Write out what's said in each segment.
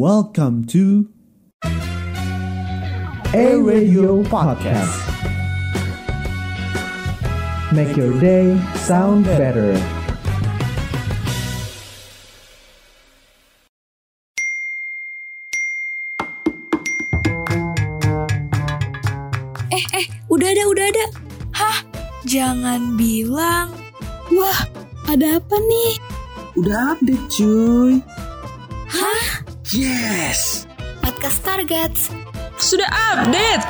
Welcome to A Radio Podcast. Make your day sound better. Eh, eh, udah ada, udah ada. Hah? Jangan bilang. Wah, ada apa nih? Udah update cuy. Yes. Podcast Targets. Sudah update.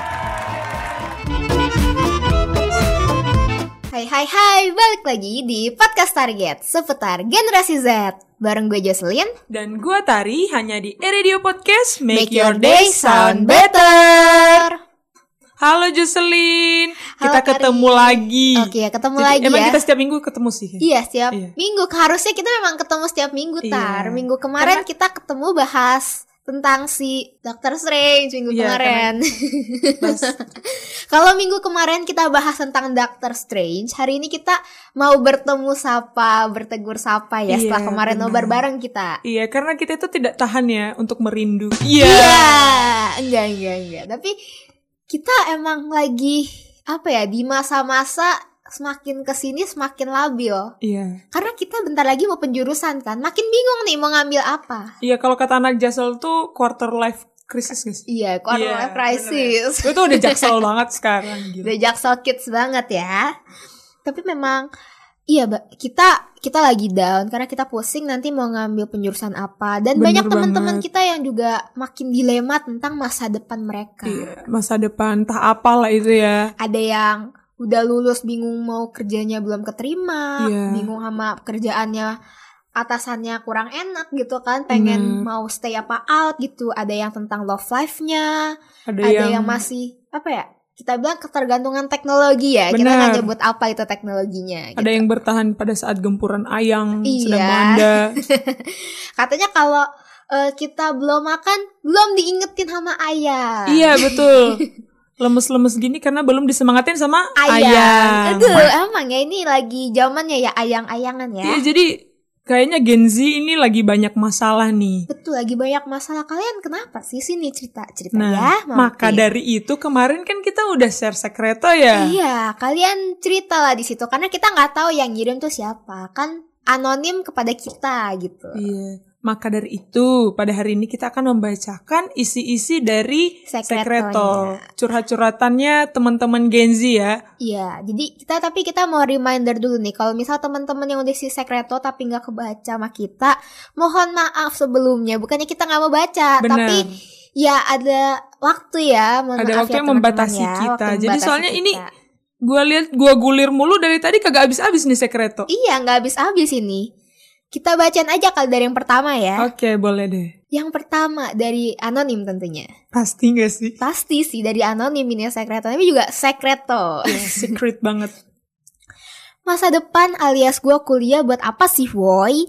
Hai hai hai, balik lagi di Podcast Target seputar generasi Z Bareng gue Jocelyn Dan gua Tari hanya di Radio Podcast Make, your day sound better Halo Jocelyn, Halo, kita Tari. ketemu lagi. Oke, ketemu Jadi, lagi Emang ya kita setiap minggu ketemu sih. Iya, setiap Iya. minggu Harusnya kita memang ketemu setiap minggu, Iya. Tar Minggu kemarin kita ketemu bahas tentang si Doctor Strange minggu Iya, kemarin Kalau minggu kemarin kita bahas tentang Doctor Strange Hari ini kita mau bertemu sapa, bertegur sapa ya Iya, Setelah kemarin benar. nobar bareng kita Iya, karena kita itu tidak tahan ya untuk merindu. Iya, Iya. enggak enggak enggak. Tapi kita emang lagi apa ya di masa-masa semakin ke sini semakin labil. Iya. Karena kita bentar lagi mau penjurusan kan, makin bingung nih mau ngambil apa. Iya, kalau kata anak Jassel tuh quarter life crisis sih? Iya, quarter Iya, life crisis. Gue tuh udah jaksel banget sekarang gitu. Udah jaksel kids banget ya. Tapi memang iya, Ba, kita kita lagi down karena kita pusing nanti mau ngambil penjurusan apa dan Bener banyak teman-teman kita yang juga makin dilema tentang masa depan mereka. Iya, masa depan entah apalah itu ya. ada yang udah lulus bingung mau kerjanya belum keterima, Iya. bingung sama kerjaannya atasannya kurang enak gitu kan, pengen Bener. mau stay apa out gitu. Ada yang tentang love life-nya, Ada, ada yang, yang masih apa ya? Kita bilang ketergantungan teknologi ya. Kita Bener. nggak nyebut apa itu teknologinya. ada yang bertahan pada saat gempuran ayang Iya. sedang melanda. Katanya kalau eh, kita belum makan, belum diingetin sama ayah. Iya betul. Lemes-lemes gini karena belum disemangatin sama Ayang. ayang. Aduh, emang ya ini lagi zamannya ya ayang-ayangan ya. Iya jadi kayaknya Gen Z ini lagi banyak masalah nih. Betul lagi banyak masalah kalian kenapa sih sini cerita cerita Nah, ya maka mampir. dari itu kemarin kan kita udah share sekreto ya. iya kalian cerita lah di situ karena kita nggak tahu yang ngirim tuh siapa kan anonim kepada kita gitu Iya. Maka dari itu pada hari ini kita akan membacakan isi-isi dari sekreto. Curhat-curhatannya teman-teman Gen Z ya. iya jadi kita tapi kita mau reminder dulu nih kalau misal teman-teman yang udah isi sekreto tapi nggak kebaca sama kita mohon maaf sebelumnya bukannya kita nggak mau baca Benar. tapi ya ada waktu ya mohon Ada maaf waktu ya yang membatasi ya, kita. waktu Jadi membatasi soalnya ini kita. Gua lihat gua gulir mulu dari tadi kagak habis-habis nih sekreto. Iya, nggak habis-habis ini. Kita bacain aja kali dari yang pertama ya. Oke, boleh deh. Yang pertama dari anonim tentunya. Pasti gak sih? Pasti sih dari anonim ini sekreto, tapi juga sekreto. Ya, secret banget. Masa depan alias gue kuliah buat apa sih, woi?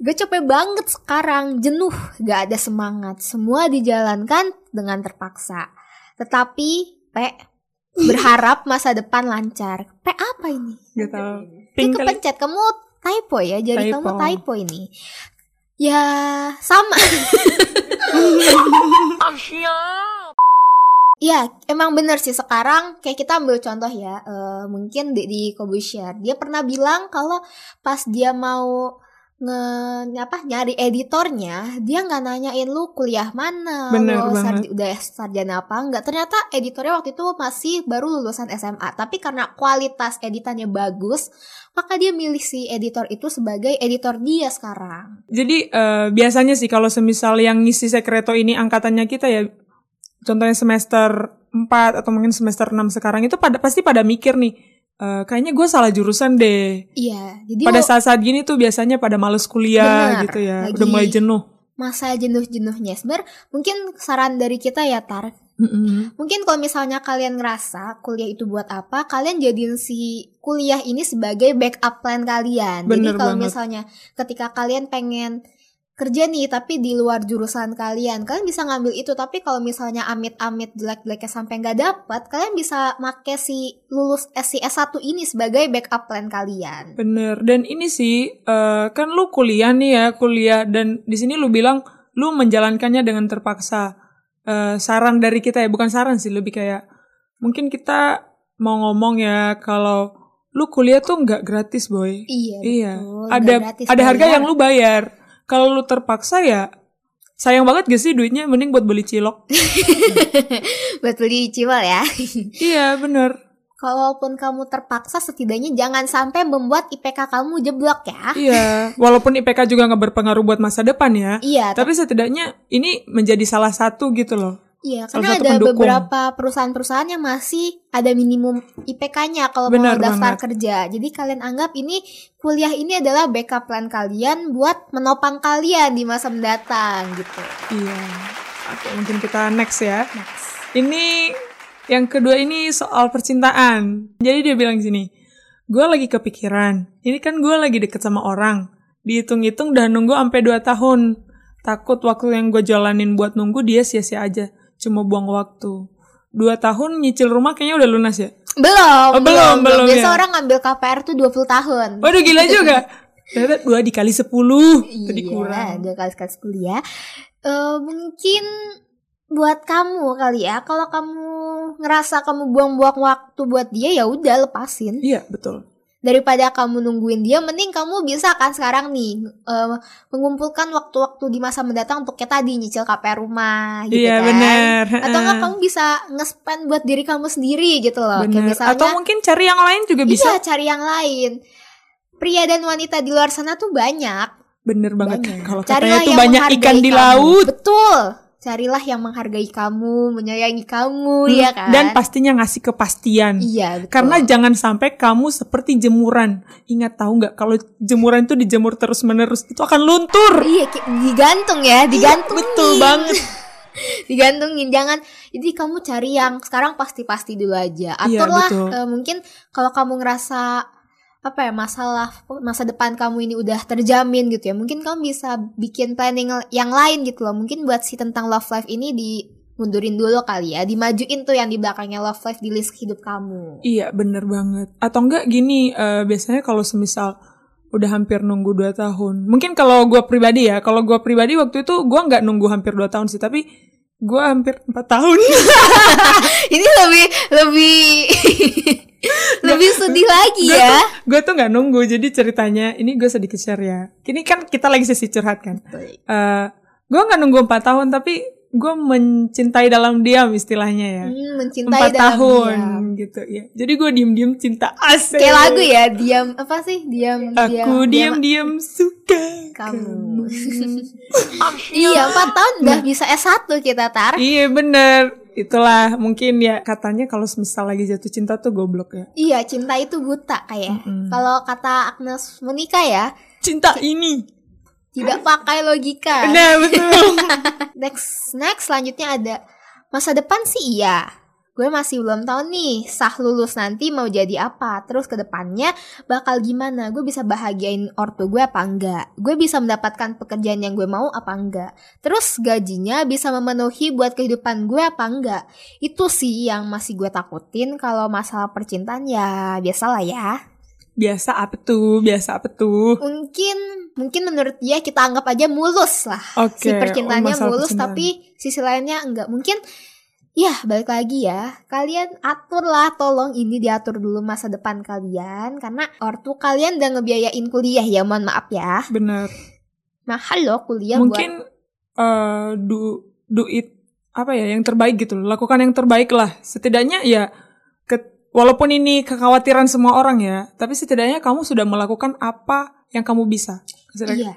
Gue capek banget sekarang, jenuh, gak ada semangat. Semua dijalankan dengan terpaksa. Tetapi, P, berharap masa depan lancar. P apa ini? Gak tau. Ini kepencet kamu typo ya, jadi Typo. kamu typo ini. Ya sama. Ya, emang bener sih sekarang kayak kita ambil contoh ya, eh, mungkin di, di Kobusier. Dia pernah bilang kalau pas dia mau nge apa nyari editornya, dia nggak nanyain lu kuliah mana, Bener lu banget. udah sarjana apa enggak. Ternyata editornya waktu itu masih baru lulusan SMA, tapi karena kualitas editannya bagus, maka dia milih si editor itu sebagai editor dia sekarang. Jadi eh, biasanya sih kalau semisal yang ngisi sekreto ini angkatannya kita ya, contohnya semester 4 atau mungkin semester 6 sekarang itu pada pasti pada mikir nih, eh, kayaknya gue salah jurusan deh. Iya, jadi Pada saat-saat gini tuh biasanya pada males kuliah Bener, gitu ya, lagi- udah mulai jenuh. masa jenuh-jenuhnya sebenarnya mungkin saran dari kita ya tar Mm-mm. mungkin kalau misalnya kalian ngerasa kuliah itu buat apa kalian jadiin si kuliah ini sebagai backup plan kalian jadi Bener kalau banget. misalnya ketika kalian pengen kerja nih tapi di luar jurusan kalian kalian bisa ngambil itu tapi kalau misalnya amit-amit jelek-jeleknya sampai nggak dapet kalian bisa make si lulus si S1 ini sebagai backup plan kalian Bener. Dan ini sih eh, kan lu kuliah nih ya, kuliah dan di sini lu bilang lu menjalankannya dengan terpaksa. Eh, saran dari kita ya, bukan saran sih, lebih kayak mungkin kita mau ngomong ya kalau lu kuliah tuh nggak gratis boy. Iya, Iya, betul. ada gratis ada harga bayar. yang lu bayar. Kalau lu terpaksa ya sayang banget gak sih duitnya mending buat beli cilok. buat beli ciwal ya. iya, bener. Kalaupun kamu terpaksa setidaknya jangan sampai membuat IPK kamu jeblok ya. Iya, walaupun IPK juga nggak berpengaruh buat masa depan ya. Iya, Tapi setidaknya ini menjadi salah satu gitu loh. Iya, karena ada pendukung. beberapa perusahaan-perusahaan yang masih ada minimum IPK-nya kalau mau Benar daftar banget. kerja. Jadi kalian anggap ini kuliah ini adalah backup plan kalian buat menopang kalian di masa mendatang gitu. Iya. Oke, mungkin kita next ya. Next. Ini yang kedua ini soal percintaan. Jadi dia bilang gini, gue lagi kepikiran. Ini kan gue lagi deket sama orang. Dihitung-hitung udah nunggu sampai 2 tahun. Takut waktu yang gue jalanin buat nunggu dia sia-sia aja. Cuma buang waktu. Dua tahun nyicil rumah kayaknya udah lunas ya? Belum, Oh, belum, belum, Biasa ya. orang ngambil KPR tuh 20 tahun. Waduh gila juga. Ternyata dua dikali 10. Tadi kurang. Iya, dua kali sekali kuliah. Eh mungkin buat kamu kali ya, kalau kamu ngerasa kamu buang-buang waktu buat dia ya udah lepasin. Iya, betul. Daripada kamu nungguin dia, mending kamu bisa kan sekarang nih eh, mengumpulkan waktu-waktu di masa mendatang untuk kayak tadi nyicil KPR rumah gitu Iya, kan. bener. Atau enggak kamu bisa nge-spend buat diri kamu sendiri gitu loh. Kayak misalnya Atau mungkin cari yang lain juga bisa. Iya, cari yang lain. Pria dan wanita di luar sana tuh banyak. Bener banget. Kalau katanya tuh yang banyak ikan di laut. Betul. Carilah yang menghargai kamu, menyayangi kamu, Hmm, ya kan? Dan pastinya ngasih kepastian. Iya, betul. Karena jangan sampai kamu seperti jemuran. Ingat tahu nggak kalau jemuran itu dijemur terus menerus itu akan luntur. Iya, digantung ya, digantungin. Betul banget. digantungin jangan jadi kamu cari yang sekarang pasti-pasti dulu aja Iya, aturlah betul. eh, mungkin kalau kamu ngerasa apa ya masalah masa depan kamu ini udah terjamin gitu ya. Mungkin kamu bisa bikin planning yang lain gitu loh. Mungkin buat si tentang love life ini dimundurin dulu kali ya. Dimajuin tuh yang di belakangnya love life di list hidup kamu. Iya bener banget. Atau enggak gini, eh, biasanya kalau semisal udah hampir nunggu 2 tahun. Mungkin kalau gue pribadi ya, kalau gue pribadi waktu itu gue nggak nunggu hampir 2 tahun sih, tapi gue hampir 4 tahun. ini lebih lebih lebih sedih lagi gue ya gue tuh nggak nunggu, jadi ceritanya, ini gue sedikit share ya. Ini kan kita lagi sesi curhat kan. Eh, gue nggak nunggu 4 tahun, tapi gue mencintai dalam diam istilahnya ya. Hmm, mencintai Empat dalam tahun diam. gitu ya. Jadi gue diem-diem cinta asik. Kayak lagu ya, diam apa sih? Diam Aku diam, diam-diam suka kamu. iya, 4 tahun udah bisa S1 kita tar. Iya bener Itulah mungkin ya katanya kalau misal lagi jatuh cinta tuh goblok ya Iya, cinta itu buta kayak. Mm-mm. Kalau kata Agnes Monica ya, Cinta ini tidak pakai logika. Nah betul Next, next selanjutnya ada masa depan sih iya. Gue masih belum tahu nih sah lulus nanti mau jadi apa. Terus ke depannya bakal gimana? Gue bisa bahagiain ortu gue apa enggak? Gue bisa mendapatkan pekerjaan yang gue mau apa enggak? Terus gajinya bisa memenuhi buat kehidupan gue apa enggak? Itu sih yang masih gue takutin kalau masalah percintaan ya biasalah ya. Biasa apa tuh? Biasa apa tuh? Mungkin mungkin menurut dia kita anggap aja mulus lah. Oke si percintaannya oh, mulus percintaan. tapi sisi lainnya enggak. Mungkin ya balik lagi ya. Kalian aturlah tolong ini diatur dulu masa depan kalian. Karena ortu kalian udah ngebiayain kuliah ya mohon maaf ya. Bener. Mahal loh kuliah Mungkin eh do, do it Apa ya Yang terbaik gitu. Lakukan yang terbaik lah. Setidaknya ya Walaupun ini kekhawatiran semua orang ya Tapi setidaknya kamu sudah melakukan apa Yang kamu bisa. Iya.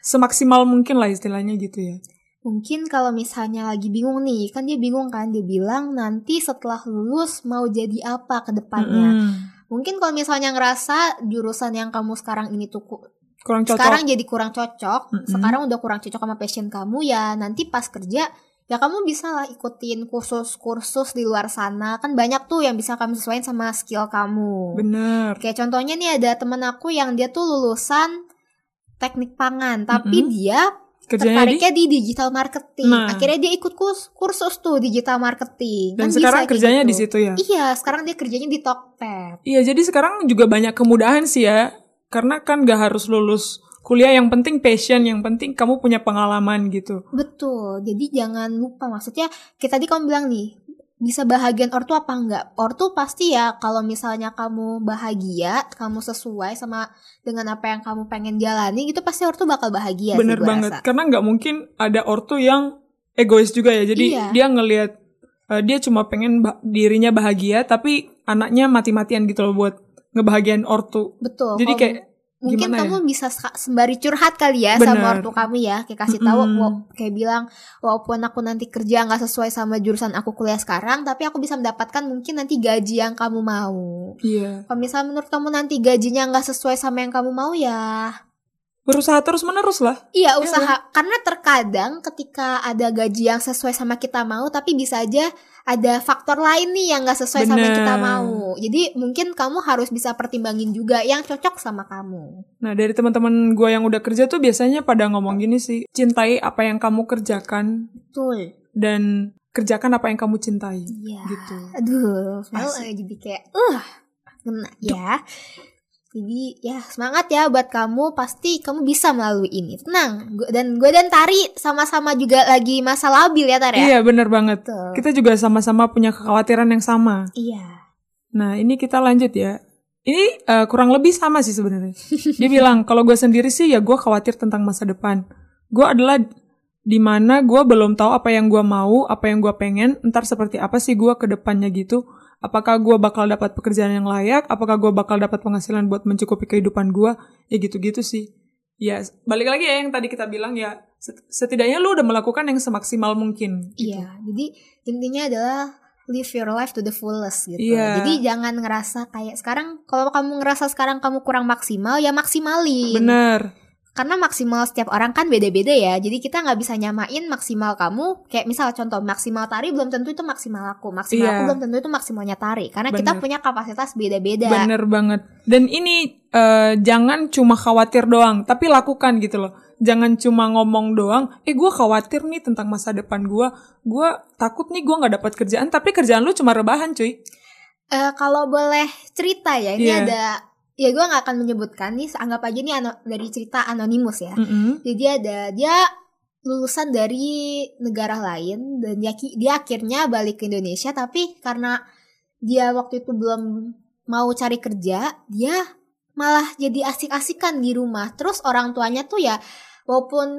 Semaksimal mungkin lah istilahnya gitu ya. Mungkin kalau misalnya lagi bingung nih kan dia bingung kan dia bilang nanti setelah lulus mau jadi apa ke depannya. Mm-mm. mungkin kalau misalnya ngerasa jurusan yang kamu sekarang ini tuh ku- Kurang cocok. sekarang jadi kurang cocok, Mm-mm. sekarang udah kurang cocok sama passion kamu ya nanti pas kerja ya kamu bisa lah ikutin kursus-kursus di luar sana kan banyak tuh yang bisa kamu sesuaiin sama skill kamu. Bener Kayak contohnya nih ada temen aku yang dia tuh lulusan teknik pangan tapi Mm-mm. dia Kerjanya di tertariknya di digital marketing. Nah. Akhirnya dia ikut kurs kursus tuh digital marketing. Dan Kan sekarang bisa kerjanya gitu. di situ ya Iya, sekarang dia kerjanya di Tokped. Iya jadi sekarang juga banyak kemudahan sih ya Karena kan gak harus lulus kuliah yang penting passion, yang penting kamu punya pengalaman gitu. Betul. Jadi jangan lupa maksudnya kita tadi kamu bilang nih bisa bahagian ortu apa enggak? Ortu pasti ya kalau misalnya kamu bahagia, kamu sesuai sama dengan apa yang kamu pengen jalani gitu pasti ortu bakal bahagia Bener sih banget. rasa. Karena nggak mungkin ada ortu yang egois juga ya. Jadi Iya. dia ngelihat eh, dia cuma pengen ba- dirinya bahagia, tapi anaknya mati-matian gitu loh buat ngebahagiain ortu. Betul. Jadi kayak mungkin gimana kamu ya? bisa sembari curhat kali ya Bener. sama ortu kamu ya kayak kasih tahu Mm-mm. wa- kayak bilang walaupun aku nanti kerja nggak sesuai sama jurusan aku kuliah sekarang tapi aku bisa mendapatkan mungkin nanti gaji yang kamu mau Iya. kalau misalnya menurut kamu nanti gajinya nggak sesuai sama yang kamu mau ya Berusaha terus menerus lah. iya usaha karena terkadang ketika ada gaji yang sesuai sama kita mau tapi bisa aja ada faktor lain nih yang nggak sesuai sama yang kita Bener. mau jadi mungkin kamu harus bisa pertimbangin juga yang cocok sama kamu Nah dari teman-teman gue yang udah kerja tuh biasanya pada ngomong gini sih, cintai apa yang kamu kerjakan betul dan kerjakan apa yang kamu cintai. Iya. Gitu. Aduh, Asik. jadi kayak uh kena ya. Jadi ya semangat ya buat kamu pasti kamu bisa melalui ini. Tenang. Gua, dan gue dan Tari sama-sama juga lagi masa labil ya Tari ya. Iya bener banget. Betul. Kita juga sama-sama punya kekhawatiran yang sama. Iya. Nah ini kita lanjut ya. Ini eh, kurang lebih sama sih sebenarnya. Dia bilang kalau gue sendiri sih ya gue khawatir tentang masa depan. Gue adalah di mana gue belum tahu apa yang gue mau, apa yang gue pengen, ntar seperti apa sih gue ke depannya gitu. Apakah gue bakal dapat pekerjaan yang layak? Apakah gue bakal dapat penghasilan buat mencukupi kehidupan gue? Ya gitu-gitu sih. Ya balik lagi ya yang tadi kita bilang ya set- setidaknya lu udah melakukan yang semaksimal mungkin. gitu. Iya. Jadi intinya adalah live your life to the fullest gitu. Iya. Jadi jangan ngerasa kayak sekarang kalau kamu ngerasa sekarang kamu kurang maksimal ya maksimalin. Bener. Karena maksimal setiap orang kan beda-beda ya jadi kita nggak bisa nyamain maksimal kamu kayak misal contoh maksimal tari belum tentu itu maksimal aku maksimal Iya. aku belum tentu itu maksimalnya tari karena kita Bener. punya kapasitas beda-beda Bener banget. Dan ini eh, jangan cuma khawatir doang, tapi lakukan gitu loh. Jangan cuma ngomong doang, eh gue khawatir nih tentang masa depan gue. Gue takut nih gue nggak dapat kerjaan, tapi kerjaan lu cuma rebahan cuy. Eh, kalau boleh cerita ya ini Iya. ada ya gue nggak akan menyebutkan nih anggap aja nih ano- dari cerita anonimus ya Mm-mm. jadi ada dia lulusan dari negara lain dan dia, dia akhirnya balik ke Indonesia tapi karena dia waktu itu belum mau cari kerja dia malah jadi asik-asikan di rumah terus orang tuanya tuh ya walaupun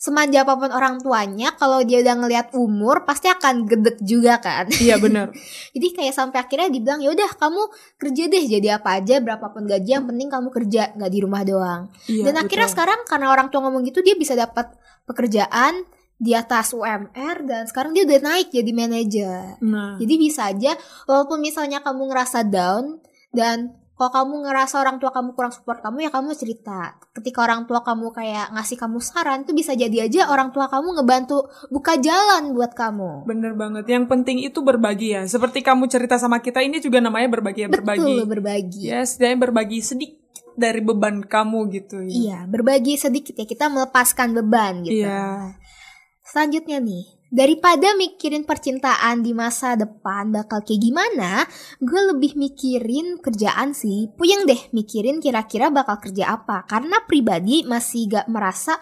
semanja apa pun orang tuanya kalau dia udah ngelihat umur pasti akan gedek juga kan Iya bener. jadi kayak sampai akhirnya dibilang ya udah kamu kerja deh jadi apa aja berapapun gaji yang penting kamu kerja nggak di rumah doang Iya, dan akhirnya betul. sekarang karena orang tua ngomong gitu dia bisa dapat pekerjaan di atas UMR dan sekarang dia udah naik jadi manajer. Nah, Jadi bisa aja walaupun misalnya kamu ngerasa down dan kalau kamu ngerasa orang tua kamu kurang support kamu ya kamu cerita. Ketika orang tua kamu kayak ngasih kamu saran tuh bisa jadi aja orang tua kamu ngebantu buka jalan buat kamu. bener banget. Yang penting itu berbagi ya. Seperti kamu cerita sama kita, ini juga namanya berbagi ya, berbagi. Betul berbagi. Ya, setidaknya berbagi sedikit dari beban kamu gitu ya. Iya, berbagi sedikit ya kita melepaskan beban gitu. Iya. Selanjutnya nih, daripada mikirin percintaan di masa depan bakal kayak gimana, gue lebih mikirin kerjaan sih. Puyeng deh mikirin kira-kira bakal kerja apa. Karena pribadi masih gak merasa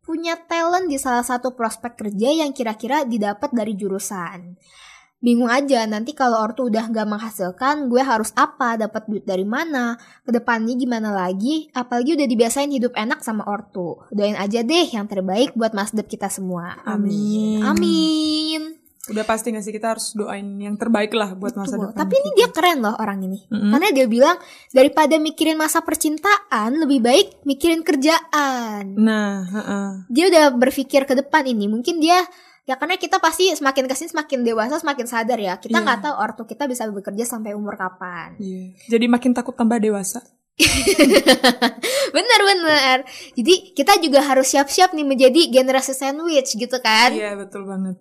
punya talent di salah satu prospek kerja yang kira-kira didapat dari jurusan. Bingung aja nanti kalau ortu udah gak menghasilkan, gue harus apa, dapat duit dari mana, ke depannya gimana lagi, apalagi udah dibiasain hidup enak sama ortu. Doain aja deh yang terbaik buat masa depan kita semua. Amin. Amin. Udah pasti gak sih kita harus doain yang terbaik lah buat masa Betul. depan. Tapi ini dia keren loh orang ini. Mm-mm. Karena dia bilang daripada mikirin masa percintaan, lebih baik mikirin kerjaan. Nah, heeh. Dia udah berpikir ke depan ini. Mungkin dia ya karena kita pasti semakin ke sini semakin dewasa semakin sadar ya. Kita Iya. nggak tahu ortu kita bisa bekerja sampai umur kapan. Iya. Jadi makin takut tambah dewasa. Bener-bener. Jadi kita juga harus siap-siap nih menjadi generasi sandwich gitu kan. Iya, betul banget.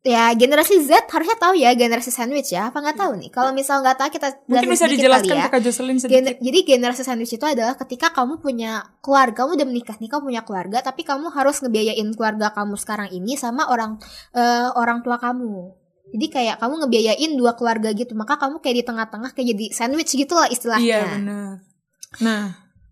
Ya generasi Z harusnya tahu ya generasi sandwich ya. Apa nggak tahu nih? Kalau misal nggak tahu kita Mungkin bisa dijelaskan ya. ke Kak Jocelyn Gen- sedikit. jadi generasi sandwich itu adalah ketika kamu punya keluarga, kamu udah menikah nih, kamu punya keluarga, tapi kamu harus ngebiayain keluarga kamu sekarang ini sama orang eh, orang tua kamu. Jadi kayak kamu ngebiayain dua keluarga gitu, maka kamu kayak di tengah-tengah kayak jadi sandwich gitu lah Iya, istilahnya. benar. Nah,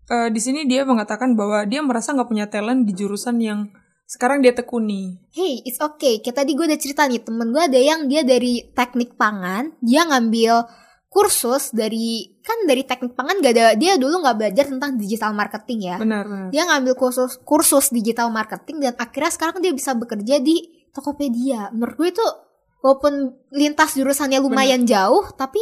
eh, di sini dia mengatakan bahwa dia merasa nggak punya talent di jurusan yang sekarang dia tekuni. Hey, it's okay. Kayak tadi gue udah cerita nih, temen gue ada yang dia dari teknik pangan, dia ngambil kursus dari kan dari teknik pangan gak ada dia dulu nggak belajar tentang digital marketing ya. Benar, benar. Dia ngambil kursus kursus digital marketing dan akhirnya sekarang dia bisa bekerja di Tokopedia. Menurut gue itu walaupun lintas jurusannya lumayan jauh, tapi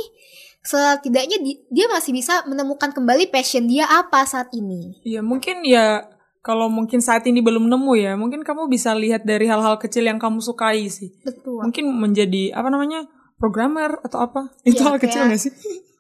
setidaknya di- dia masih bisa menemukan kembali passion dia apa saat ini. Iya, mungkin ya kalau mungkin saat ini belum nemu ya, mungkin kamu bisa lihat dari hal-hal kecil yang kamu sukai sih. Betul. Mungkin menjadi apa namanya? programmer atau apa? Itu Iya, hal kecil nggak sih?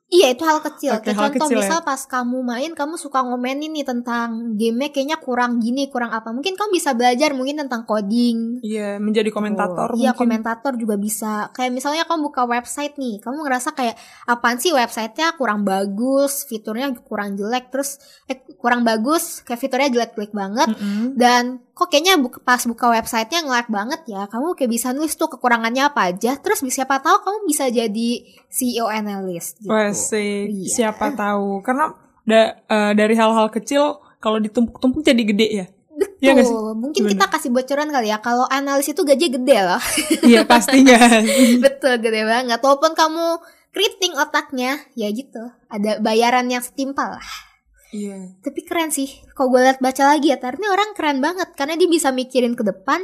Iya itu hal kecil. Oke, Kayak hal contoh kecil ya. misal pas kamu main kamu suka ngomenin nih tentang game kayaknya kurang gini kurang apa. Mungkin kamu bisa belajar mungkin tentang coding. Iya, menjadi komentator Iya mungkin. komentator juga bisa. Kayak misalnya kamu buka website nih, kamu ngerasa kayak apaan sih websitenya kurang bagus, fiturnya kurang jelek, terus eh, kurang bagus, kayak fiturnya jelek-jelek banget. Mm-mm. Dan kok kayaknya buka, pas buka websitenya ngelag banget ya, kamu kayak bisa nulis tuh kekurangannya apa aja, terus siapa tahu kamu bisa jadi CEO analyst gitu. Sih. Iya. Siapa tahu. Karena da- eh, dari hal-hal kecil kalau ditumpuk-tumpuk jadi gede ya. Iya sih? Tuh, mungkin Bener. kita kasih bocoran kali ya. Kalau analis itu gaji gede loh. Iya, pastinya. Betul, gede banget. Walaupun kamu keriting otaknya, ya gitu. Ada bayaran yang setimpal lah. Iya. Tapi keren sih. Kalau gue liat baca lagi ya, Tar, ini orang keren banget. Karena dia bisa mikirin ke depan.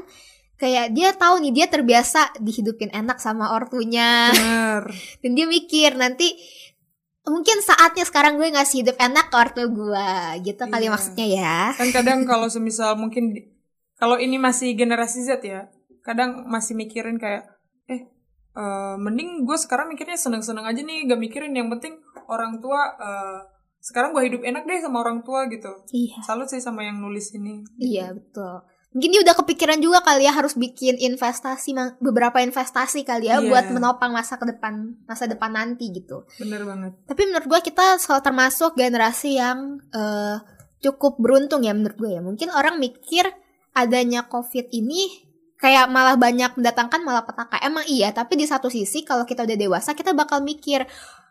Kayak dia tahu nih, dia terbiasa dihidupin enak sama ortunya. Benar. Dan dia mikir nanti mungkin saatnya sekarang gue ngasih hidup enak ke ortu gue. Gitu kali Iya. maksudnya ya. Kan kadang kalau semisal mungkin kalau ini masih generasi Z ya, kadang masih mikirin kayak eh eh, mending gue sekarang mikirnya seneng-seneng aja nih, gak mikirin yang penting orang tua eh, sekarang gue hidup enak deh sama orang tua gitu. Iya. Salut sih sama yang nulis ini. Iya betul. Mungkin dia udah kepikiran juga kali ya harus bikin investasi beberapa investasi kali ya Iya. buat menopang masa ke depan masa depan nanti gitu. Bener banget. Tapi menurut gue kita soal termasuk generasi yang eh, cukup beruntung ya menurut gue ya. Mungkin orang mikir adanya covid ini kayak malah banyak mendatangkan malah petaka. Emang iya, tapi di satu sisi kalau kita udah dewasa kita bakal mikir,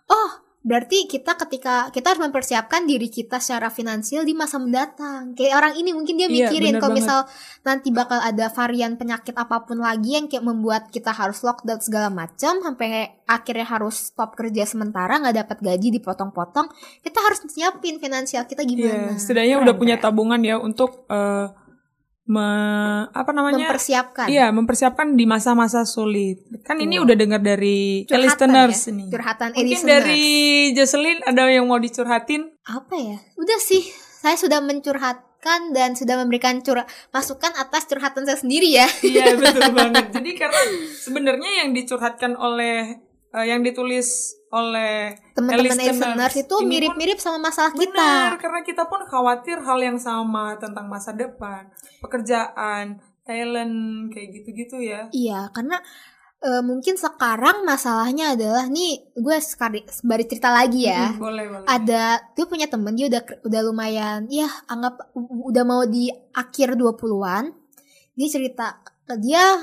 oh berarti kita ketika kita harus mempersiapkan diri kita secara finansial di masa mendatang. Kayak orang ini mungkin dia Iya, mikirin bener kalau misal nanti bakal ada varian penyakit apa pun lagi yang kayak membuat kita harus lockdown segala macam sampai akhirnya harus stop kerja sementara nggak dapat gaji dipotong-potong. Kita harus siapin finansial kita gimana. Iya, setidaknya Keren, udah punya keren. tabungan ya untuk eh, me- apa namanya? mempersiapkan. Iya, mempersiapkan di masa-masa sulit. Kan ini Betul. udah dengar dari Curhatan listeners ya, ini. Curhatan Mungkin listeners. dari Jocelyn ada yang mau dicurhatin? apa ya? Udah sih, saya sudah mencurhatkan dan sudah memberikan cur masukan atas curhatan saya sendiri ya. Iya, betul banget. Jadi karena sebenarnya yang dicurhatkan oleh eh, yang ditulis oleh Teman-teman listeners itu mirip-mirip sama masalah Benar, kita. karena kita pun khawatir hal yang sama tentang masa depan, pekerjaan, talent, kayak gitu-gitu ya. Iya, karena eh, mungkin sekarang masalahnya adalah nih gue sekali cerita lagi ya. Hmm, boleh, boleh. Ada dia punya temen dia udah udah lumayan ya anggap udah mau di akhir 20-an. Dia cerita dia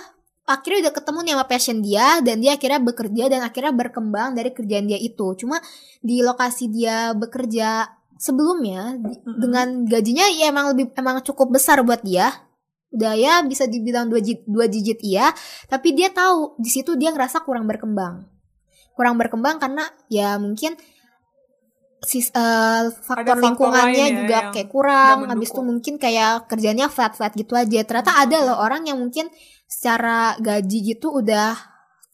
akhirnya udah ketemu nih sama passion dia dan dia akhirnya bekerja dan akhirnya berkembang dari kerjaan dia itu. Cuma di lokasi dia bekerja sebelumnya di- Mm-mm. dengan gajinya ya emang lebih emang cukup besar buat dia. Udah ya bisa dibilang dua digit, dua digit iya, tapi dia tahu di situ dia ngerasa kurang berkembang. Kurang berkembang karena ya mungkin sis, eh, faktor faktor lingkungannya ya juga kayak kurang, habis itu mungkin kayak kerjanya flat-flat gitu aja. Ternyata ada loh orang yang mungkin secara gaji gitu udah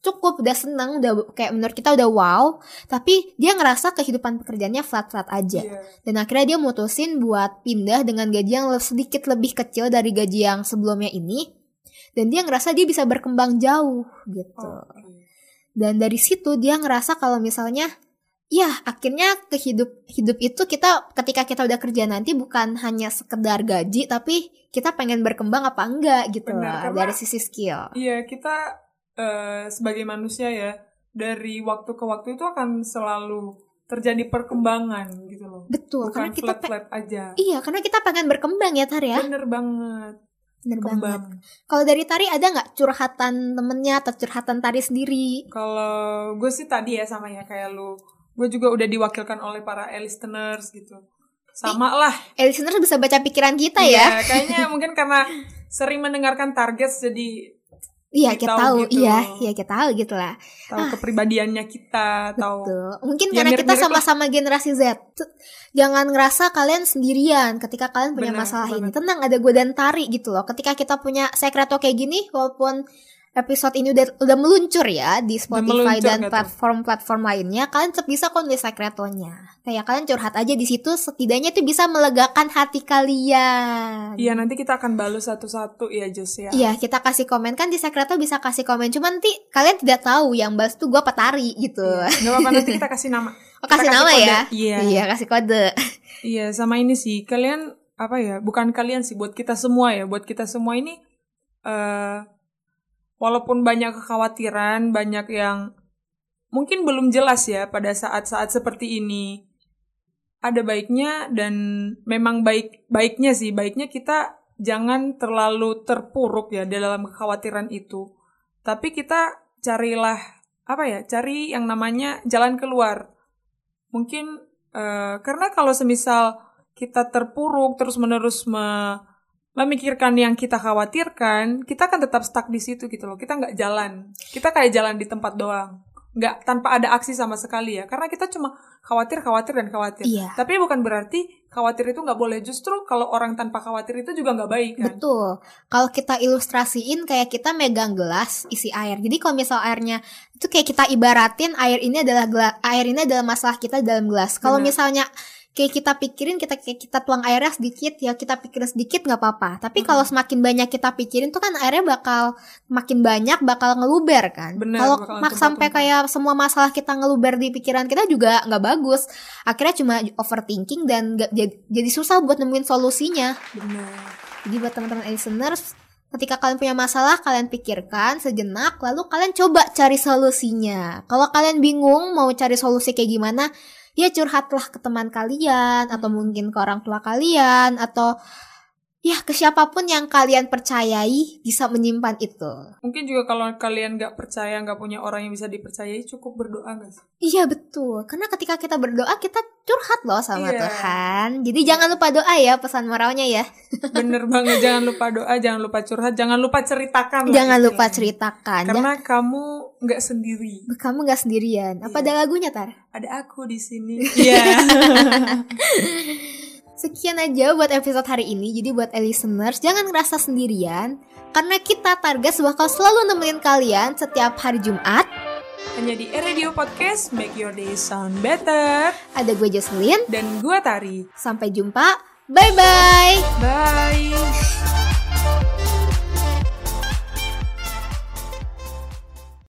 cukup, udah seneng, udah kayak menurut kita udah wow, tapi dia ngerasa kehidupan pekerjaannya flat-flat aja. Iya. Dan akhirnya dia mutusin buat pindah dengan gaji yang sedikit lebih kecil dari gaji yang sebelumnya ini. Dan dia ngerasa dia bisa berkembang jauh gitu. Oke. Dan dari situ dia ngerasa kalau misalnya ya akhirnya ke hidup itu kita ketika kita udah kerja nanti bukan hanya sekedar gaji tapi kita pengen berkembang apa enggak gitu Benar, lah dari sisi skill. Iya, kita eh, sebagai manusia ya, dari waktu ke waktu itu akan selalu terjadi perkembangan gitu loh. Betul, Bukan karena kita pe- flat-flat aja. Iya, karena kita pengen berkembang ya Tar ya. Bener banget. Bener banget. Kembang. Kalau dari Tari ada nggak curhatan temennya atau curhatan Tari sendiri? Kalau gue sih tadi ya sama ya kayak lu, gue juga udah diwakilkan oleh para listeners gitu. sama lah. Eh, listeners bisa baca pikiran kita Iya, ya. kayaknya mungkin karena sering mendengarkan target jadi Iya, Kita kita tahu gitu. Iya, iya kita tahu gitu lah. tahu kepribadiannya kita, tahu Tuh. Mungkin Ya, karena kita mirip-mirip lah. sama-sama generasi Z. Jangan ngerasa kalian sendirian ketika kalian punya Benar masalah ini. Tenang, ada gue dan Tari gitu loh. Ketika kita punya sekreto kayak gini, walaupun episode ini udah udah meluncur ya di Spotify meluncur dan platform-platform lainnya, kalian tetap bisa kok nulis sekretonya. Kayak kalian curhat aja di situ, setidaknya itu bisa melegakan hati kalian. Iya, nanti kita akan balas satu-satu ya, Jos ya. Iya, kita kasih komen kan di sekreto bisa kasih komen. Cuman nanti kalian tidak tahu yang balas tuh gue petari gitu. Gak apa-apa nanti kita kasih nama. Oh, kasih Kita nama kode. ya? Iya. Iya, kasih kode. Iya, sama ini sih. Kalian apa ya? Bukan kalian sih, buat kita semua ya. Buat kita semua ini eh walaupun banyak kekhawatiran, banyak yang mungkin belum jelas ya pada saat-saat seperti ini. Ada baiknya dan memang baik baiknya sih, baiknya kita jangan terlalu terpuruk ya dalam kekhawatiran itu. Tapi kita carilah apa ya? Cari yang namanya jalan keluar. Mungkin eh, karena kalau semisal kita terpuruk terus-menerus me- memikirkan yang kita khawatirkan, kita akan tetap stuck di situ gitu loh. Kita nggak jalan. Kita kayak jalan di tempat doang. Nggak tanpa ada aksi sama sekali ya. Karena kita cuma khawatir, khawatir, dan khawatir. Iya. Tapi bukan berarti khawatir itu nggak boleh. Justru kalau orang tanpa khawatir itu juga nggak baik kan. Betul. Kalau kita ilustrasiin kayak kita megang gelas isi air. Jadi kalau misal airnya itu kayak kita ibaratin air ini adalah gela- air ini adalah masalah kita dalam gelas. Kalau misalnya kayak kita pikirin kita kayak kita tuang airnya sedikit ya kita pikirin sedikit nggak apa-apa. Tapi kalau semakin banyak kita pikirin tuh kan airnya bakal makin banyak bakal ngeluber kan. Kalau mak sampai kayak semua masalah kita ngeluber di pikiran kita juga nggak bagus. Akhirnya cuma overthinking dan nggak jadi, jadi susah buat nemuin solusinya. Benar. Jadi buat teman-teman listeners, ketika kalian punya masalah, kalian pikirkan sejenak, lalu kalian coba cari solusinya. Kalau kalian bingung mau cari solusi kayak gimana, ya curhatlah ke teman kalian, atau mungkin ke orang tua kalian, atau ya ke siapa pun yang kalian percayai bisa menyimpan itu. Mungkin juga kalau kalian nggak percaya, nggak punya orang yang bisa dipercayai, cukup berdoa nggak sih? Iya betul, karena ketika kita berdoa kita curhat loh sama Iya. Tuhan. Jadi jangan lupa doa ya pesan moralnya ya. Bener banget, jangan lupa doa, jangan lupa curhat, jangan lupa ceritakan. Jangan lupa istilahnya. ceritakan. Karena kamu nggak sendiri. Kamu gak sendirian. Apa Iya. ada lagunya tar? Ada aku di sini. Iya. Sekian aja buat episode hari ini. Jadi buat listeners, jangan ngerasa sendirian. Karena kita Targas bakal selalu nemenin kalian setiap hari Jumat. Hanya di Radio Podcast, make your day sound better. Ada gue Jocelyn. Dan gua Tari. Sampai jumpa. Bye-bye. Bye.